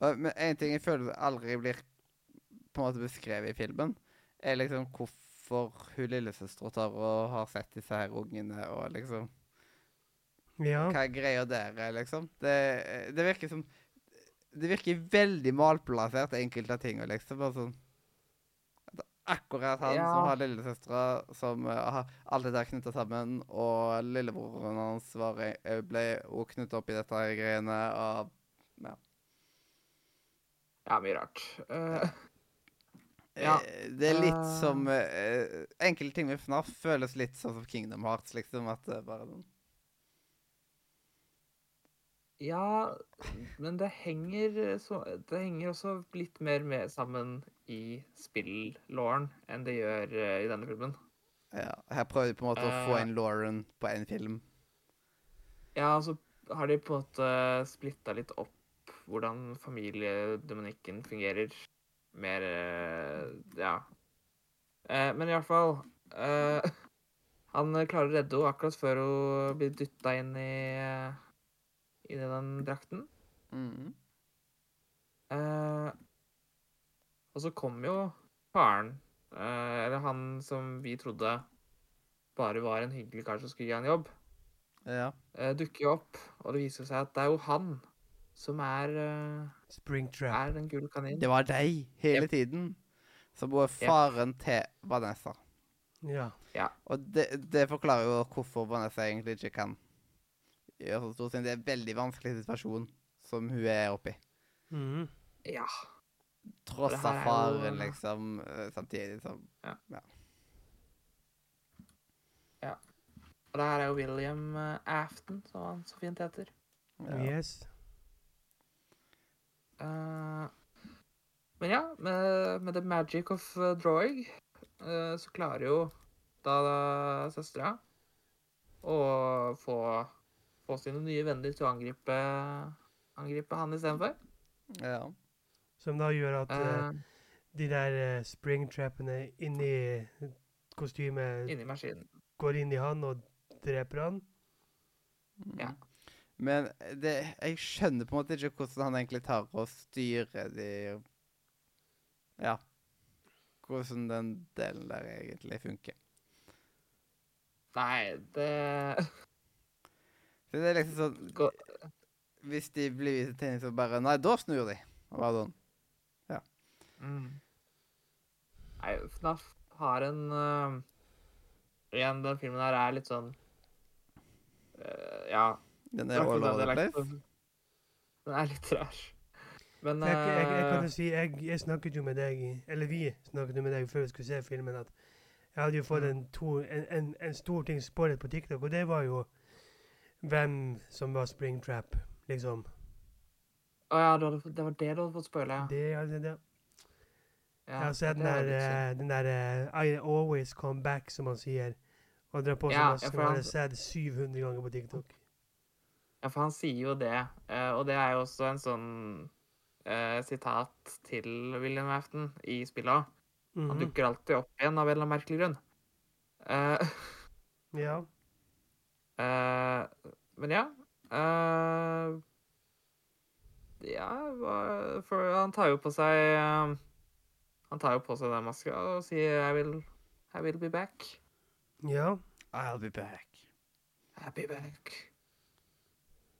Og- Men en ting jeg føler aldri blir på en måte beskrevet i filmen, er liksom hvorfor hun lillesøstera tar og har sett disse her ungene, og liksom Ja. Hva er greia der, er, liksom? Det, det virker som Det virker veldig malplassert, enkelte av tingene, liksom. Bare sånn Akkurat han Ja. som har lillesøstera, som uh, har alt der knytta sammen, og lillebroren hans var, eh, ble òg knytta opp i dette greiene, og Ja, Ja, mye rart. Uh, Ja. Eh, Det er litt Eh. som uh, Enkelte ting med FNAF føles litt sånn som Kingdom Hearts, liksom. At det bare sånn ja, men det henger, så, det henger også litt mer med sammen i spill-lauren enn det gjør eh, i denne filmen. Ja, her prøver de på en måte å få Eh. inn Lauren på én film. Ja, så har de på en måte splitta litt opp hvordan familiedemonikken fungerer. Mer eh, Ja. Eh, Men i hvert fall eh, *laughs* Han klarer å redde henne akkurat før hun blir dytta inn i eh, i den drakten. Mm. Eh, og så kom jo faren, eh, eller han som vi trodde bare var en hyggelig kar som skulle gi han jobb, Ja. eh, dukker jo opp, og det viser seg at det er jo han som er, eh, Springtrap. er den gule kaninen. Det var deg hele tiden. Som var faren til Vanessa. Ja. Og det, det forklarer jo hvorfor Vanessa egentlig ikke kan gjøre så stort, siden det er en veldig vanskelig situasjon som hun er oppi. Mm. Ja. Tross av jo- faren, liksom, eh, samtidig som Og det her er jo William eh, Afton, som han så fint heter. ja. Yes. Uh, men ja, med, med the magic of eh, drawing, uh, så klarer jo da, da søstera å få, få sine nye venner til å angripe, angripe han istedenfor. ja. Som da gjør at eh, Uh, de der uh, springtrappene inni kostymet inni maskinen. går inn i han og dreper han. Ja. Men det, jeg skjønner på en måte ikke hvordan han egentlig tar og styrer de Ja. Hvordan den delen der egentlig funker. Nei, det Så det er liksom sånn Gå- Hvis de blir vist tegning, så bare Nei, da snur de. Og bare sånn. mm. Nei, FNAF har en uh, Igjen, den filmen her er litt sånn uh, Ja. Den er all over the place. Den er litt rar. Men Jeg, jeg, jeg, kan eh, jo si, jeg, jeg snakket jo med deg, eller vi snakket jo med deg før vi skulle se filmen, at jeg hadde jo fått Mm. en, to, en, en, en stor ting spoilet på TikTok, og det var jo hvem som var Springtrap, liksom. Å ja, det var det du hadde fått spoile? ja. Det, altså, det. ja. Jeg har sett den der, eh, den der uh, I always come back, som han sier, og drar på seg Ja, maske, for jeg han- har sett 700 ganger på TikTok. Ja, for han sier jo det, Uh, og det er jo også en sånn eh, sitat til William Afton i spillet òg. Han Mhm. dukker alltid opp igjen av en eller annen merkelig grunn. Eh, *laughs* Ja. Eh, men ja eh, Ja, hva- for han tar jo på seg eh, Han tar jo på seg den maska og sier I will, I will be back. Ja. I'll be back. I'll be back.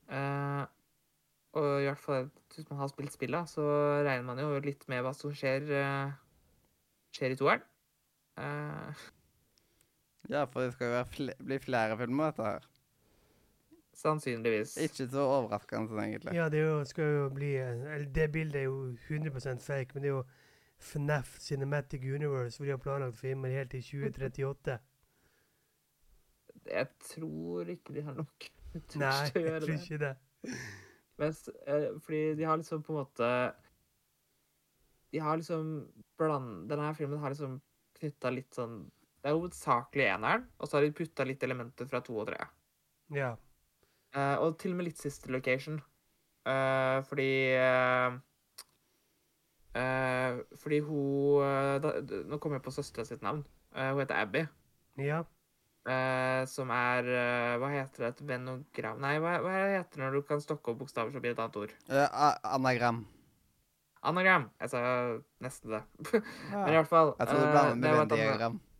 Eh, og i hvert fall hvis man har spilt spillet, så regner man jo litt med hva som skjer, eh, skjer i toeren. Eh, Ja, for det skal jo være fl bli flere filmer, dette her. sannsynligvis. Ikke så overraskende sånn, egentlig. ja, det er jo, skal jo bli eh, Eller det bildet er jo 100% fake, men det er jo FNAF Cinematic Universe, hvor de har planlagt filmer helt til 2038. Jeg tror ikke de har nok tørst Nei, å jeg tror ikke det. Mens, eh, fordi de har liksom på en måte De har liksom bland... Denne filmen har liksom knytta litt sånn Det er hovedsakelig eneren, og så har de putta litt elementer fra to og tre. Ja. Uh, og til og med litt siste Location. Uh, fordi uh, eh, Fordi hun da, Nå kommer jeg på søstera sitt navn. Eh, hun heter Abby. Ja. eh, som er Hva heter det? Et venogram Nei, hva, hva heter det når du kan stokke opp bokstaver som blir et annet ord? Eh, anagram. Anagram. Jeg sa nesten det. *laughs* Men i hvert fall Jeg tror du blander med er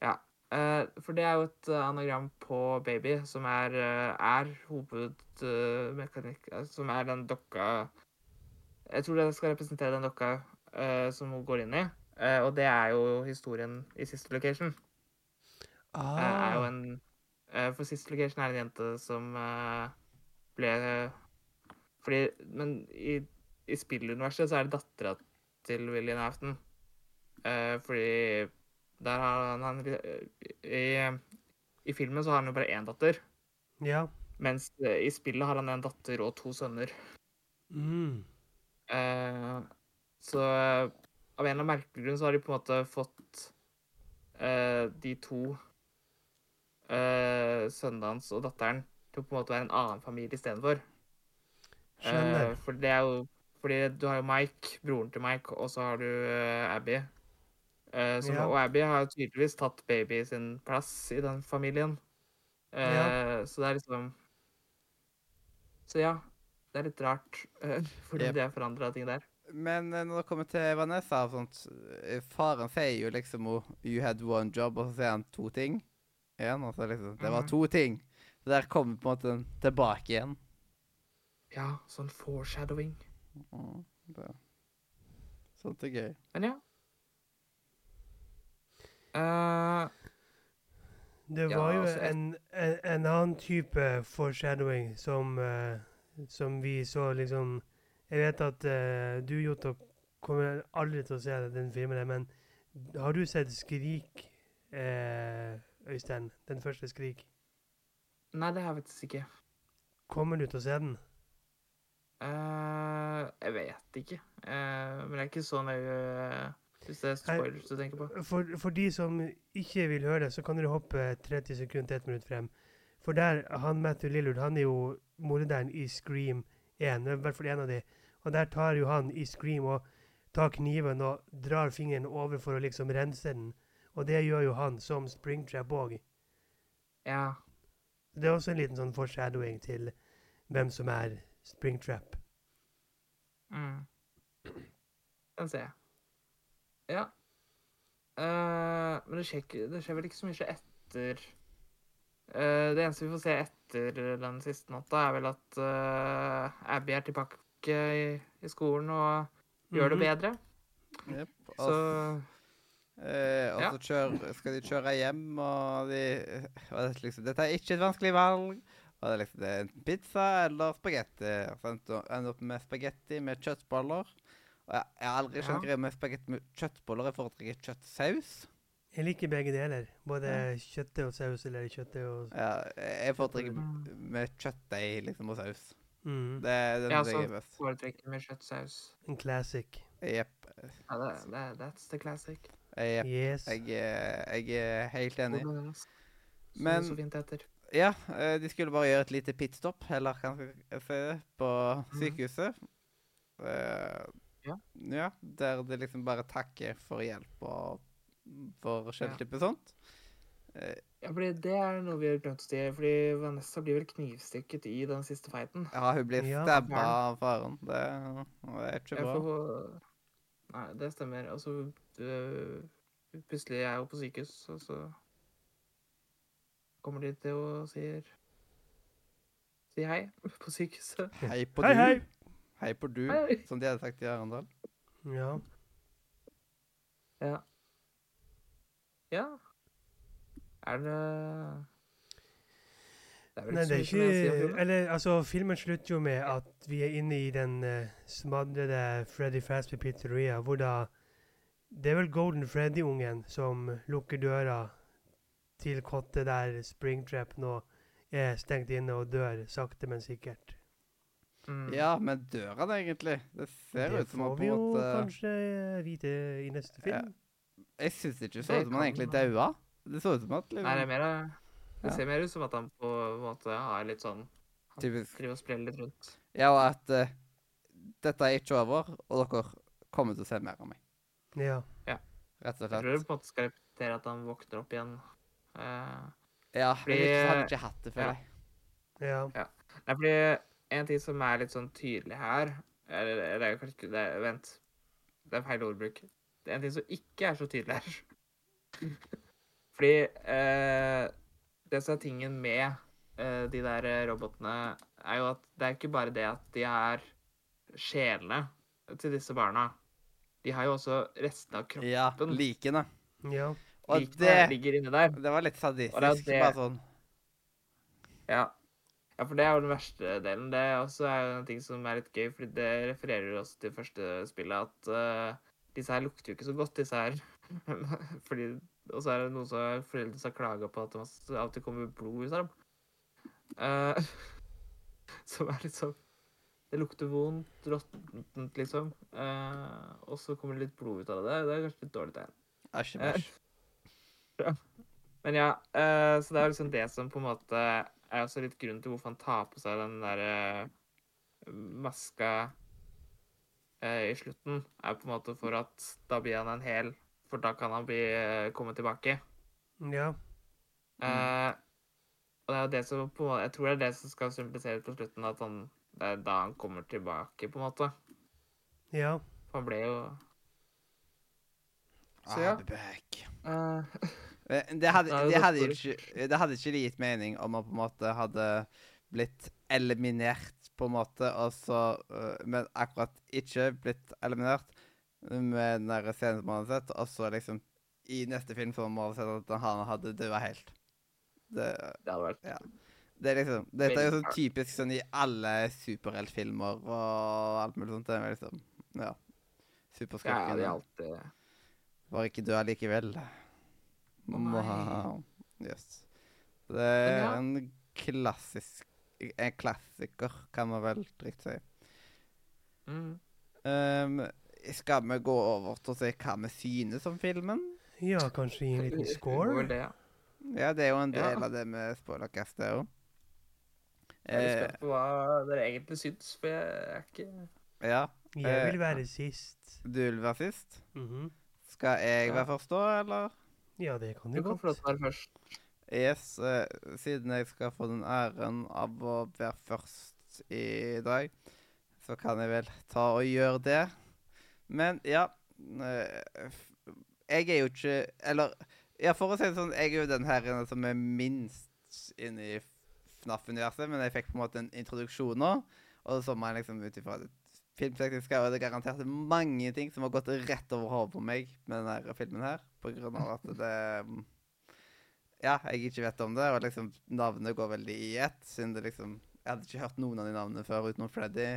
Venn-diagram. Eh, for det er jo et eh, anagram på baby, som er, eh, er hovedmekanikk Som er den dokka Jeg tror det skal representere den dokka som hun går inn i. Og det er jo historien i Sister Location. Eh, er jo Ah, en For Sister Location er en jente som ble Fordi Men i, i spilluniverset så er det dattera til William Afton. Fordi der har han, han i, I filmen så har han jo bare én datter. ja. Mens eh, i spillet har han en datter og to sønner. Mm. Eh, så eh, av en eller annen merkelig grunn så har de på en måte fått eh, de to eh, sønnene hans og datteren til å på en måte være en annen familie istedenfor. Skjønner. Eh, for det er jo Fordi du har jo Mike, broren til Mike, og så har du eh, Abby. Eh, som, Ja. Og Abby har tydeligvis tatt baby sin plass i den familien. Eh, Ja. Så det er liksom Så ja. Det er litt rart *laughs* fordi Yep. de har forandra ting der. Men eh, når det kommer til Vanessa og sånt eh, Faren sier jo liksom oh, 'You had one job', og så sier han to ting. Igjen, og så liksom Det var Mhm. to ting. Så der kommer på en måte tilbake igjen. Ja, sånn foreshadowing. Mm, det. Sånt er gøy. Men ja. Eh, Det var jo altså, jo en, en, en annen type foreshadowing som, uh, som vi så liksom Jeg vet at uh, du, Jotto, kommer aldri til å se den filmen, men har du sett 'Skrik', Øystein? Den første 'Skrik'? nei, det har jeg faktisk ikke. Kommer du til å se den? Jeg vet ikke. Men det er ikke så nøye eh, hvis det er spoilers du tenker på. For, for de som ikke vil høre det, så kan dere hoppe 30 sekunder til 1 minutt frem. For der, han Matthew Lillard, han er jo morderen i Scream 1, i hvert fall en av de. Og der tar jo han i Scream og tar kniven og drar fingeren over for å liksom rense den. Og det gjør jo han som Springtrap òg. Ja. Det er også en liten sånn foreshadowing til hvem som er Springtrap. Mm. Den ser jeg. Ja. Uh, men det skjer, ikke, det skjer vel ikke så mye etter uh, Det eneste vi får se etter den siste natta, er vel at uh, Abby er tilbake i, i skolen og gjør det Mhm. bedre. Yep. Så eh, og ja. så kjør, skal de kjøre hjem, og de og det liksom, Dette er ikke et vanskelig valg. Og det er liksom det er enten pizza eller spagetti. Og så ender opp med spagetti med kjøttboller. Og jeg, jeg har aldri skjønt Ja. greia med spagetti med kjøttboller. Jeg foretrekker kjøttsaus. Jeg liker begge deler. Både Ja. kjøttet og saus eller kjøttet og Ja, jeg foretrekker Mm. med kjøttdeig liksom, og saus. mm, Det er den Ja, jeg så- er best. foretrekker med kjøttsaus. En classic. Jepp. Ja, det, det, that's the classic. Jepp. Yes. Jeg, er- jeg er helt enig. Men- så fint heter. ja, eh, de skulle bare gjøre et lite pitstop, eller kan jeg si det, på Mhm. sykehuset. Eh, Ja. ja. Der det liksom bare takker for hjelp og for Ja. type sånt. Eh, Ja, fordi det er noe vi har glemt å si. Fordi Vanessa blir vel knivstukket i den siste fighten. ja, hun blir Ja. stabba av faren. Det, det er ikke bra. Får... Nei, det stemmer. Og så øh, plutselig er hun på sykehus, og så kommer de til og sier Si hei på sykehuset. Hei på Hei, du. hei. Hei på du, Hei. som de hadde sagt i Arendal. Ja. Ja. Ja. Er det Det er vel Nei, det er ikke. Eller, altså, filmen slutter jo med at vi er inne i den uh, smadrede Freddy Fazbear pizzeria, hvor da Det er vel Golden Freddy-ungen som lukker døra til kottet der Springtrap nå er stengt inne og dør sakte, men sikkert. Mm. Ja, men dør han egentlig? Det ser det ut som får han på vi jo måte kanskje eh, vite i neste film. Jeg syns ikke så Det ut som han egentlig daua. Det så ut som at Nei, det er liksom, mer Det Ja. ser mer ut som at han på en måte har litt sånn Han Typisk. driver og spreller litt rundt. Ja, og at uh, dette er ikke over, og dere kommer til å se mer av meg. Ja. Rett og Jeg tror det på en måte skal repetere at han våkner opp igjen. Uh, Ja, Fordi- Ellers så har han ikke hatt det, før. Ja. ja. ja. Nei, fordi en ting som er litt sånn tydelig her Eller det er jo kanskje det Vent. Det er feil ordbruk. Det er en ting som ikke er så tydelig her. *laughs* Fordi eh, det som er tingen med eh, de der eh, robotene, er jo at det er ikke bare det at de er sjelene til disse barna. De har jo også resten av kroppen. Ja, likene. ja. Og Likene det, ligger inni der. det var litt sadistisk. det- Bare sånn Ja. Ja, for det er jo den verste delen. Det er også er en ting som er litt gøy, fordi det refererer også til første spillet, at uh, disse her lukter jo ikke så godt, disse her. *laughs* fordi, og så er det noen som foreldre som har klaga på at det til kommer blod ut av dem. Uh, *laughs* som er litt sånn Det lukter vondt, råttent, liksom. Uh, og så kommer det litt blod ut av det. Det er kanskje litt dårlig tegn. Æsj, æsj. *laughs* Men ja, så det er liksom det som på en måte er også litt grunnen til hvorfor han tar på seg den der eh, maska eh, i slutten, er på en måte for at da blir han en hel, for da kan han bli, eh, komme tilbake. ja. Eh, og det er jo det som på en måte, Jeg tror det er det som skal symboliseres på slutten, at han, det er da han kommer tilbake, på en måte. Ja. For han ble jo Så I'll ja. be back. Eh, *laughs* Det hadde, det det hadde, ikke, det hadde ikke gitt mening om man på en måte hadde blitt eliminert, på en måte, og så øh, Men akkurat ikke blitt eliminert med den der scenen man hadde sett, og så liksom I neste film så må man sett at han hadde dødd helt. Det, det hadde vært Ja. det er liksom Dette er jo sånn typisk sånn i alle superheltfilmer og alt mulig sånt. Det er liksom Ja. Ja, det er alltid Bare ikke dø allikevel. Ha Yes. Det er ja. en klassisk En klassiker, kan man vel trygt si. mm. Um, skal vi gå over til å si hva vi synes om filmen? ja, kanskje gi en liten score? det, ja. Ja, det er jo en del Ja. av det med spoilercastet òg. Jeg er litt Eh, spent på hva dere egentlig syns, for jeg er ikke ja. Jeg vil Eh, være sist. Du vil være sist? Mhm. Skal jeg være først da, eller? Ja, det kan Du du kan godt. være først. Yes, eh, siden jeg skal få den æren av å være først i dag, så kan jeg vel ta og gjøre det. Men ja eh, Jeg er jo ikke Eller ja, for å si det sånn, jeg er jo den her som er minst inne i FNAF-universet, men jeg fikk på en måte en introduksjon nå, og så må jeg liksom ut ifra det er det er garantert mange ting som har gått rett over hodet på meg med denne filmen her, på grunn av at det ja, jeg ikke vet om det, og liksom navnet går veldig i ett, siden det liksom Jeg hadde ikke hørt noen av de navnene før utenom Freddy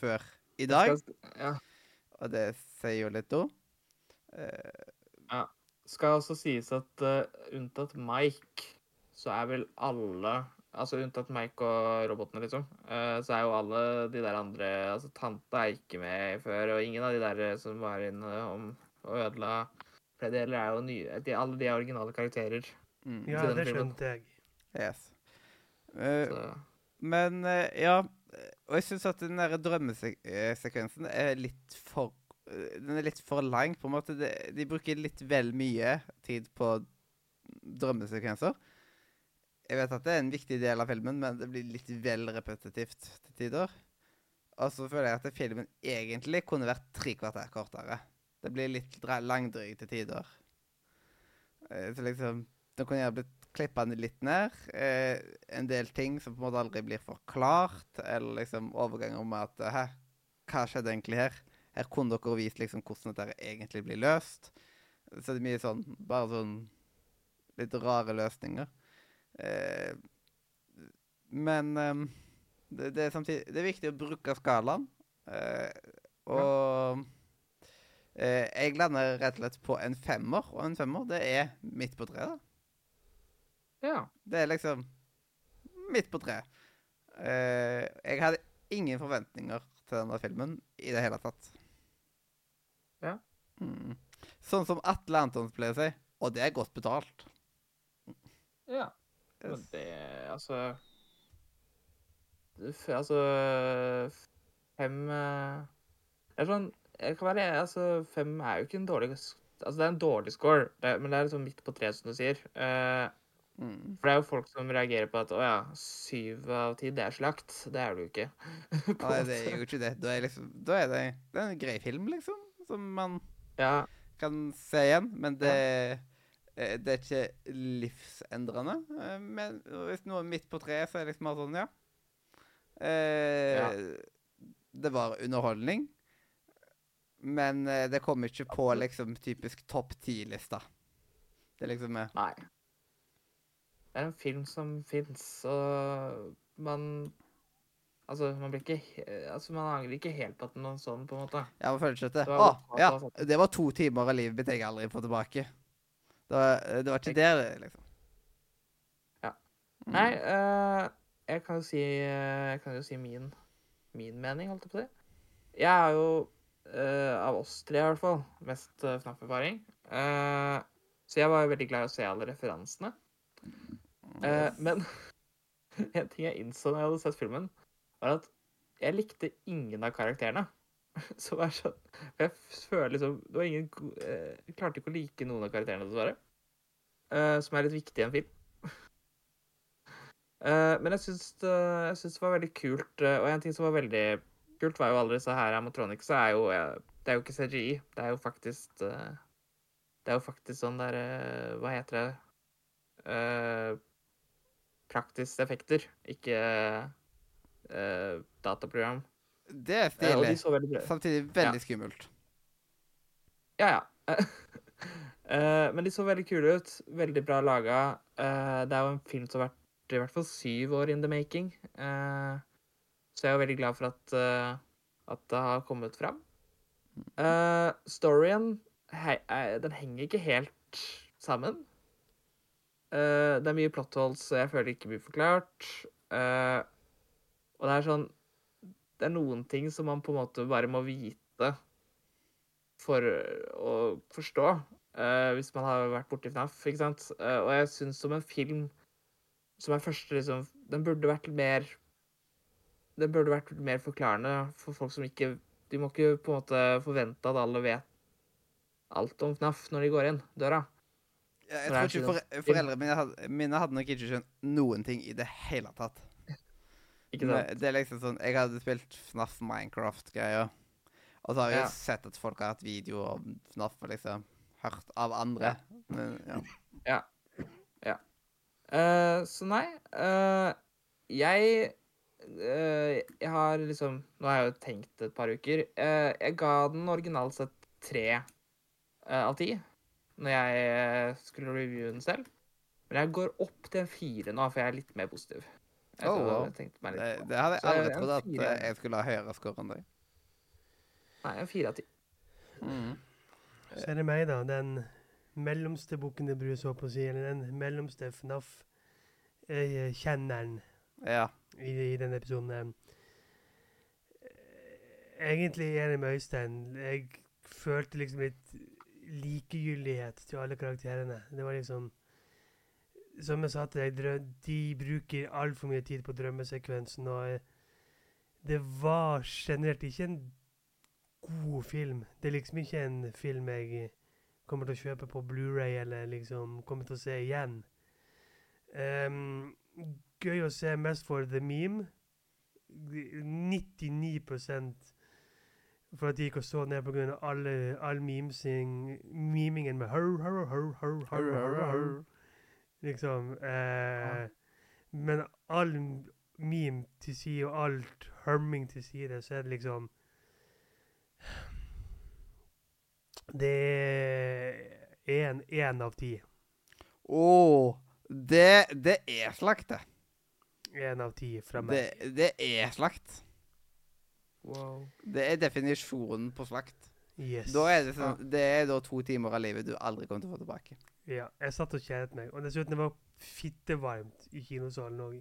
før i dag, ja. og det sier jo litt da. ja. Skal også sies at uh, unntatt Mike, så er vel alle Altså unntatt Mike og robotene, liksom, eh, så er jo alle de der andre Altså tante er ikke med før, og ingen av de der som var inne om og ødela Freddy heller er jo nye de, Alle de er originale karakterer. mm. Ja, det skjønte jeg. Yes. Uh, men uh, ja Og jeg syns at den der drømmesekvensen er litt for eh, Den er litt for lang, på en måte. De, de bruker litt vel mye tid på drømmesekvenser. Jeg vet at det er en viktig del av filmen, men det blir litt vel repetitivt til tider. Og så føler jeg at filmen egentlig kunne vært tre kvarter kortere. Det blir litt langdryg til tider. Eh, Så liksom Det kunne gjerne blitt klippa litt ned. Eh, en del ting som på en måte aldri blir forklart, eller liksom overganger med at Hæ, hva skjedde egentlig her? Her kunne dere vist liksom hvordan dette egentlig blir løst. Så det er mye sånn Bare sånn litt rare løsninger. Eh, men eh, det, det er samtidig Det er viktig å bruke skalaen. Eh, og eh, jeg lander rett og slett på en femmer, og en femmer det er midt på treet. ja. Det er liksom midt på treet. Eh, jeg hadde ingen forventninger til denne filmen i det hele tatt. Ja. Mm. Sånn som Atle Antons pleier å si, og det er godt betalt. ja. Men det Altså det Altså Fem eh, er sånn Jeg kan være Altså, fem er jo ikke en dårlig Altså, det er en dårlig score, det, men det er liksom midt på treet, som du sier. Uh, Mm. for det er jo folk som reagerer på at å ja, syv av ti, det er slakt. Det er det jo ikke. *laughs* Nei, det er jo ikke det. Da er, liksom, da er det, det er en grei film, liksom, som man Ja, kan se igjen. Men det, eh, det er ikke livsendrende. Eh, Men hvis noe er midt på treet, så er det liksom bare sånn, ja. Eh, Ja. Det var underholdning. Men eh, det kom ikke på liksom typisk topp ti-lista. Det er liksom eh, nei. Det er en film som fins, og man Altså, man blir ikke Altså, man angrer ikke helt på at den var sånn, på en måte. Ja, man føler ikke at det Å, ja, altså. det var to timer av livet mitt jeg aldri får tilbake. Var, det var ikke det, liksom. Ja. Mm. Nei, uh, jeg kan jo si eh, Jeg kan jo si min, min mening, holdt jeg på å si. Jeg er jo, uh, av oss tre i hvert fall, mest uh, FNAF-erfaring. Uh, så jeg var jo veldig glad i å se alle referansene. Eh, men *laughs* en ting jeg innså når jeg hadde sett filmen, var at jeg likte ingen av karakterene. *laughs* Som er sånn Jeg føler liksom Det var ingen eh, Jeg klarte ikke å like noen av karakterene, dessverre. Eh, som er litt viktig i en film. uh, *laughs* men jeg syns, det, jeg syns det var veldig kult. eh, og en ting som var veldig kult, var jo alle disse her animatronics. Er jo, det er jo ikke CGI. Det er jo faktisk Det er jo faktisk sånn der Hva heter det? Uh, Praktiske effekter, ikke dataprogram. Det er stilig. så veldig ja. Samtidig skummelt. Ja, ja. *laughs* Eh, men de så veldig kule ut. Veldig bra laga. Uh, det er jo en film som har vært i hvert fall syv år in the making. Uh, så jeg er jo veldig glad for at, at det har kommet fram. Storyen hei, den henger ikke helt sammen. Det er mye plot holes jeg føler ikke blir forklart. Og det er sånn Det er noen ting som man på en måte bare må vite for å forstå, eh, hvis man har vært borti FNAF, ikke sant? Uh, og jeg syns som en film som er første, liksom Den burde vært mer Den burde vært mer forklarende for folk som ikke De må ikke på en måte forvente at alle vet alt om FNAF når de går inn døra. Ja, jeg tror ikke for, foreldrene mine hadde, mine hadde nok ikke skjønt noen ting i det hele tatt. *laughs* Ikke sant? Det er liksom sånn Jeg hadde spilt FNAF Minecraft-greier. Og så har jeg Ja. sett at folk har hatt video om FNAF liksom hørt av andre. Men ja. Eh, så nei uh, Jeg uh, Jeg har liksom Nå har jeg jo tenkt et par uker. Jeg ga den originalt sett tre av ti når jeg skulle reviewe den selv. Men jeg går opp til en fire nå, for jeg er litt mer positiv. Oh, wow. Det, det hadde jeg aldri trodd at jeg skulle ha høyere score enn deg. Nei, en fire av ti. Mm. Så er det meg, da. Den mellomste bukken det brus, så på å si. Eller den mellomste FNAF-kjenneren Ja. i, i denne episoden. Eh, Egentlig enig med Øystein. Jeg følte liksom litt likegyldighet til alle karakterene. Det var liksom som jeg sa til deg, de bruker altfor mye tid på drømmesekvensen, og eh, det var generelt ikke en god film. Det er liksom ikke en film jeg eh, kommer til å kjøpe på Blu-ray eller liksom kommer til å se igjen. Um, gøy å se mest for the meme. 99% for at de ikke så ned pga. all memesing, memingen med hør, hør, hør, hør, hør, hør, hør. Liksom. Eh, men all meme til side og alt humming til side, så er det liksom Det er en én av ti. Å, det, det er slakt, det. Én av ti fra meg. det. Det er slakt. Wow. Det er definisjonen på slakt. Yes. Da er det, sånn, det er da to timer av livet du aldri kommer til å få tilbake. Ja, jeg satt og kjedet meg. Og dessuten det var fittevarmt i kinosalen òg.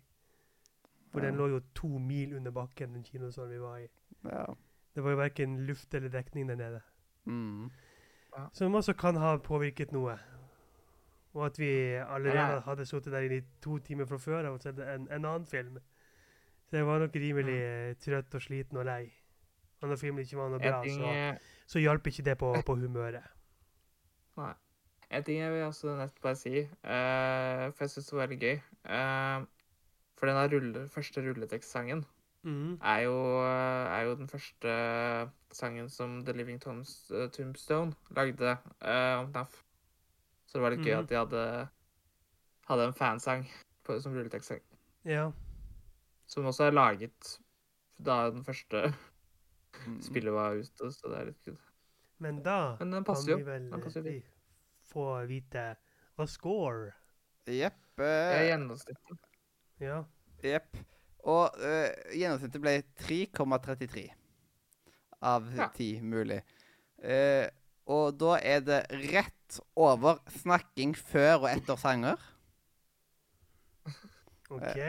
For den lå jo to mil under bakken, den kinosalen vi var i. Ja. Det var jo verken luft eller dekning der nede. Mm. Som også kan ha påvirket noe. Og at vi allerede hadde sittet der inne i to timer fra før og sett en, en annen film. Så jeg var nok rimelig mm. trøtt og sliten og lei. Og når filmen ikke var noe bra, ting, så, så hjalp ikke det på, på humøret. en ting jeg vil også nett bare si, uh, for jeg syns det var veldig gøy uh, For den rulle, første rulletekstsangen Mhm. er jo, er jo den første sangen som The Living Tombs, uh, Tombstone lagde uh, om NAF. Så det var litt gøy at de hadde, hadde en fansang på, som rulletekstsang. Ja. Som også er laget da den første Mm. spillet var ute, så det er litt kult. Men da Men den kan passer jo. vi vel Den passer jo eh, få vite hva score Jepp. Jeg er eh, gjennomsnittet. Ja. Jepp. Og uh, gjennomsnittet ble 3,33 av Ja. 10 mulig. Uh, og da er det rett over snakking før og etter sanger. *laughs* OK.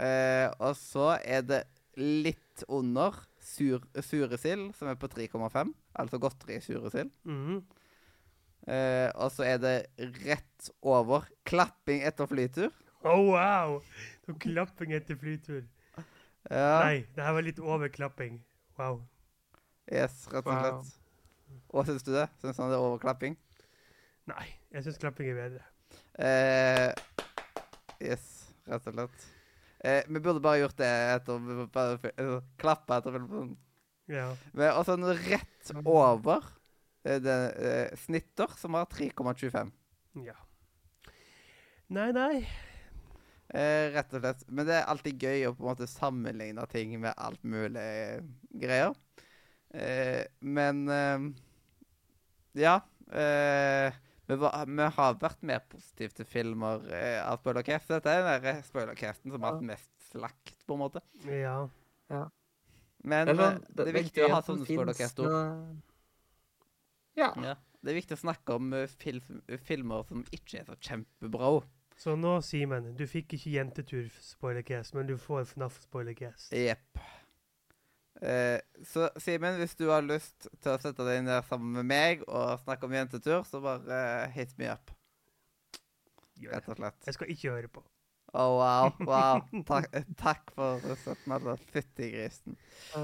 Uh, og så er det litt under sur, suresild, som er på 3,5. Altså godteri suresild. Eh, og så er det rett over klapping etter flytur. Oh, wow! Klapping etter flytur. Ja, Nei, det her var litt overklapping. Wow. yes, rett og slett. Hva syns du det? Syns han det er overklapping? Nei, jeg syns klapping er bedre. Eh, yes, rett og slett. Eh, vi burde bare gjort det etter bare, uh, Klappe etter filmen. Ja. Men altså noe rett over eh, det eh, snitter, som var 3,25. ja. Nei, nei. Eh, rett og slett. Men det er alltid gøy å på en måte sammenligne ting med alt mulig eh, greier. Eh, men eh, Ja. Eh, vi, var, vi har vært mer positive til filmer eh, av Spoilercast. Dette er den Spoilercasten som har hatt mest slakt, på en måte. Ja. ja. Men Det er, sånn, eh, det er viktig å ha sånne Spoilercast-ord. Ja. Ja. Det er viktig å snakke om film, filmer som ikke er så kjempebra. Så nå, Simen, du fikk ikke Jentetur-spoilercast, men du får FNAF-spoilercast. Jepp. Eh, så Simen, hvis du har lyst til å sette deg ned sammen med meg og snakke om jentetur, så bare eh, hit me up, rett og slett. Jeg skal ikke høre på. Å, wow. *laughs* wow. Takk, eh, takk for å sette meg der. Fytti grisen.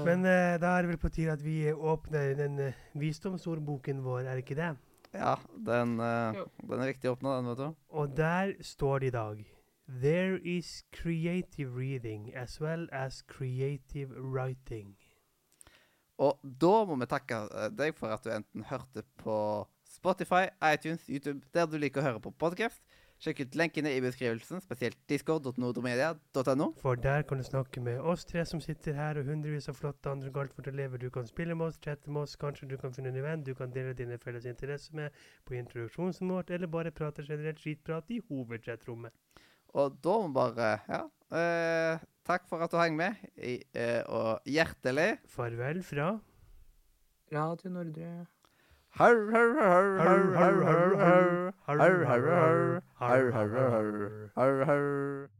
Men eh, da er det vel på tide at vi åpner den uh, visdomsordboken vår, er det ikke det? Ja, den, uh, den er viktig å åpne, den, vet du. Og der står det i dag There is creative reading as well as creative writing. Og da må vi takke eh, deg for at du enten hørte på Spotify, iTunes, YouTube, der du liker å høre på podcast. Sjekk ut lenkene i beskrivelsen, spesielt discord.nordomedia.no. For der kan du snakke med oss tre som sitter her, og hundrevis av flotte andre golffortelever. Du kan spille med oss, chatte med oss, kanskje du kan finne en venn du kan dele dine felles interesser med på introduksjonen vår, eller bare prate generelt skitprat i hovedchatrommet. Og da må bare Ja. Eh, takk for at du hang med, i, eh, og hjertelig Farvel fra Radio Nordre. har har har har har har har har har har